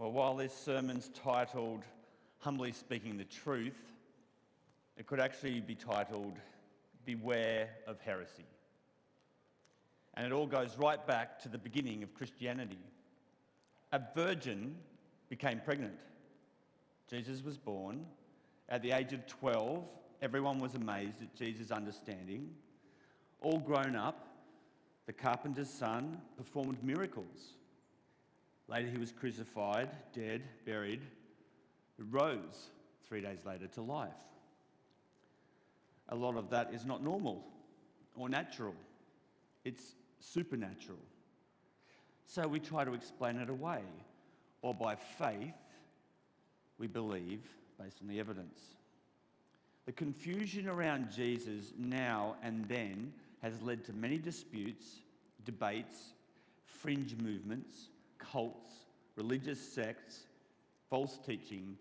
Well, while this sermon's titled Humbly Speaking the Truth, it could actually be titled Beware of Heresy. And it all goes right back to the beginning of Christianity. A virgin became pregnant. Jesus was born. At the age of 12, everyone was amazed at Jesus' understanding. All grown up, the carpenter's son performed miracles. Later, he was crucified, dead, buried, rose three days later to life. A lot of that is not normal or natural, it's supernatural. So we try to explain it away, or by faith, we believe based on the evidence. The confusion around Jesus now and then has led to many disputes, debates, fringe movements, cults, religious sects, false teaching,